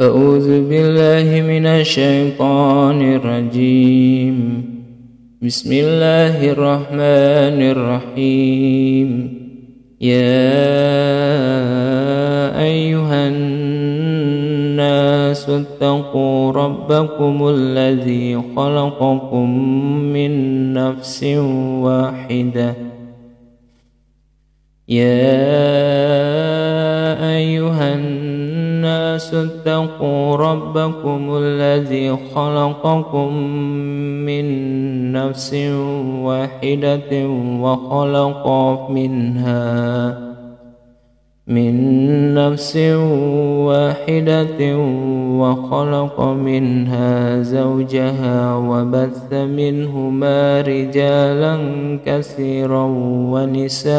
أعوذ بالله من الشيطان الرجيم. بسم الله الرحمن الرحيم. يا أيها الناس اتقوا ربكم الذي خلقكم من نفس واحدة. يا أيها الناس اتقوا ربكم الذي خلقكم من نفس واحدة وخلق منها من نفس واحدة وخلق منها زوجها وبث منهما رجالا كثيرا ونساء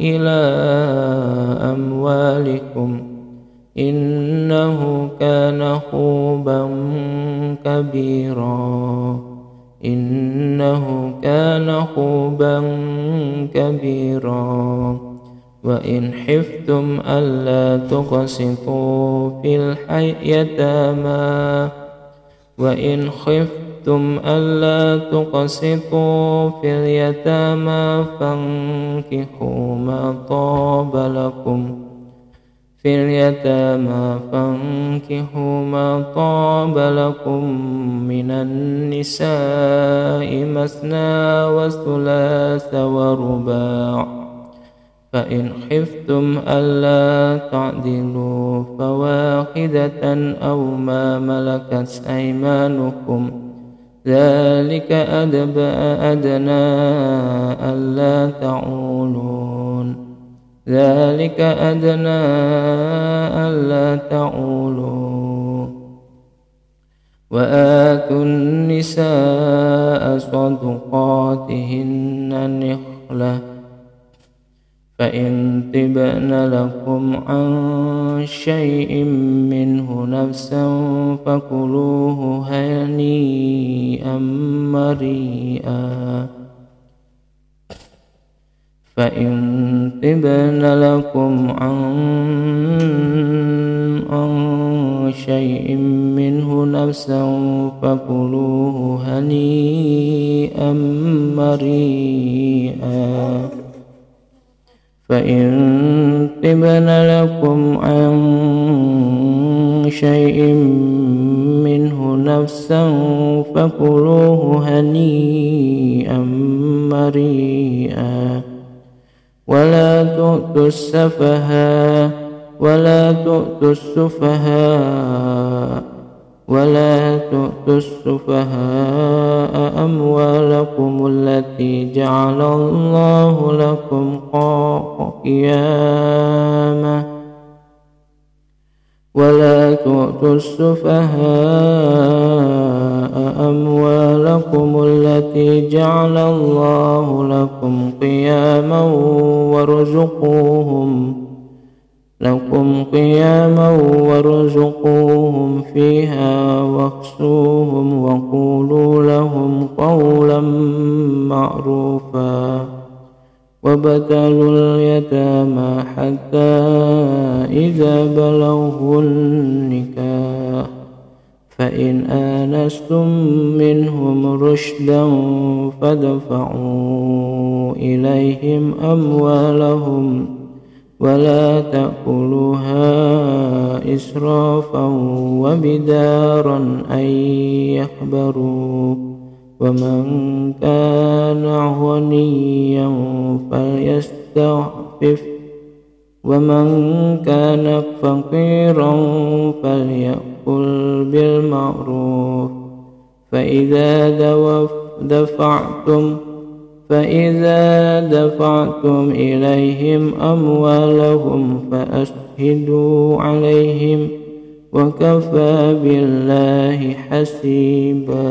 إلى أموالكم إنه كان خوبا كبيرا. إنه كان خوبا كبيرا. وإن حفتم ألا تقسطوا في اليتامى وإن خفتم ألا تقسطوا في اليتامى فانكحوا ما طاب لكم في اليتامى فانكحوا ما طاب لكم من النساء مثنى وثلاث ورباع فإن خفتم ألا تعدلوا فواحدة أو ما ملكت أيمانكم ذلك أدب أدنى ألا تعولون. ذلك أدنى ألا تعولوا وآتوا النساء صدقاتهن نخلة فإن طبن لكم عن شيء منه نفسا فكلوه هنيئا مريئا. فإن طبن لكم عن, عن شيء منه نفسا فكلوه هنيئا مريئا. فإن طبن لكم عن شيء منه نفسا فكلوه هنيئا مريئا ولا تؤتوا السفهاء ولا تؤتوا السفهاء ولا تؤتوا السفهاء أموالكم التي جعل الله لكم قياما ولا تؤتوا السفهاء أموالكم التي جعل الله لكم قياما وارزقوهم لكم قياما وارزقوهم فيها واكسوهم وقولوا لهم قولا معروفا وبتلوا اليتامى حتى إذا بلغوا النكاح فإن آنستم منهم رشدا فدفعوا إليهم أموالهم ولا تأكلوها إسرافا وبدارا أن يخبروا ومن كان غنيا فليستعفف. ومن كان فقيرا فليأكل بالمعروف. فإذا دفعتم فإذا دفعتم إليهم أموالهم فأشهدوا عليهم وكفى بالله حسيبا.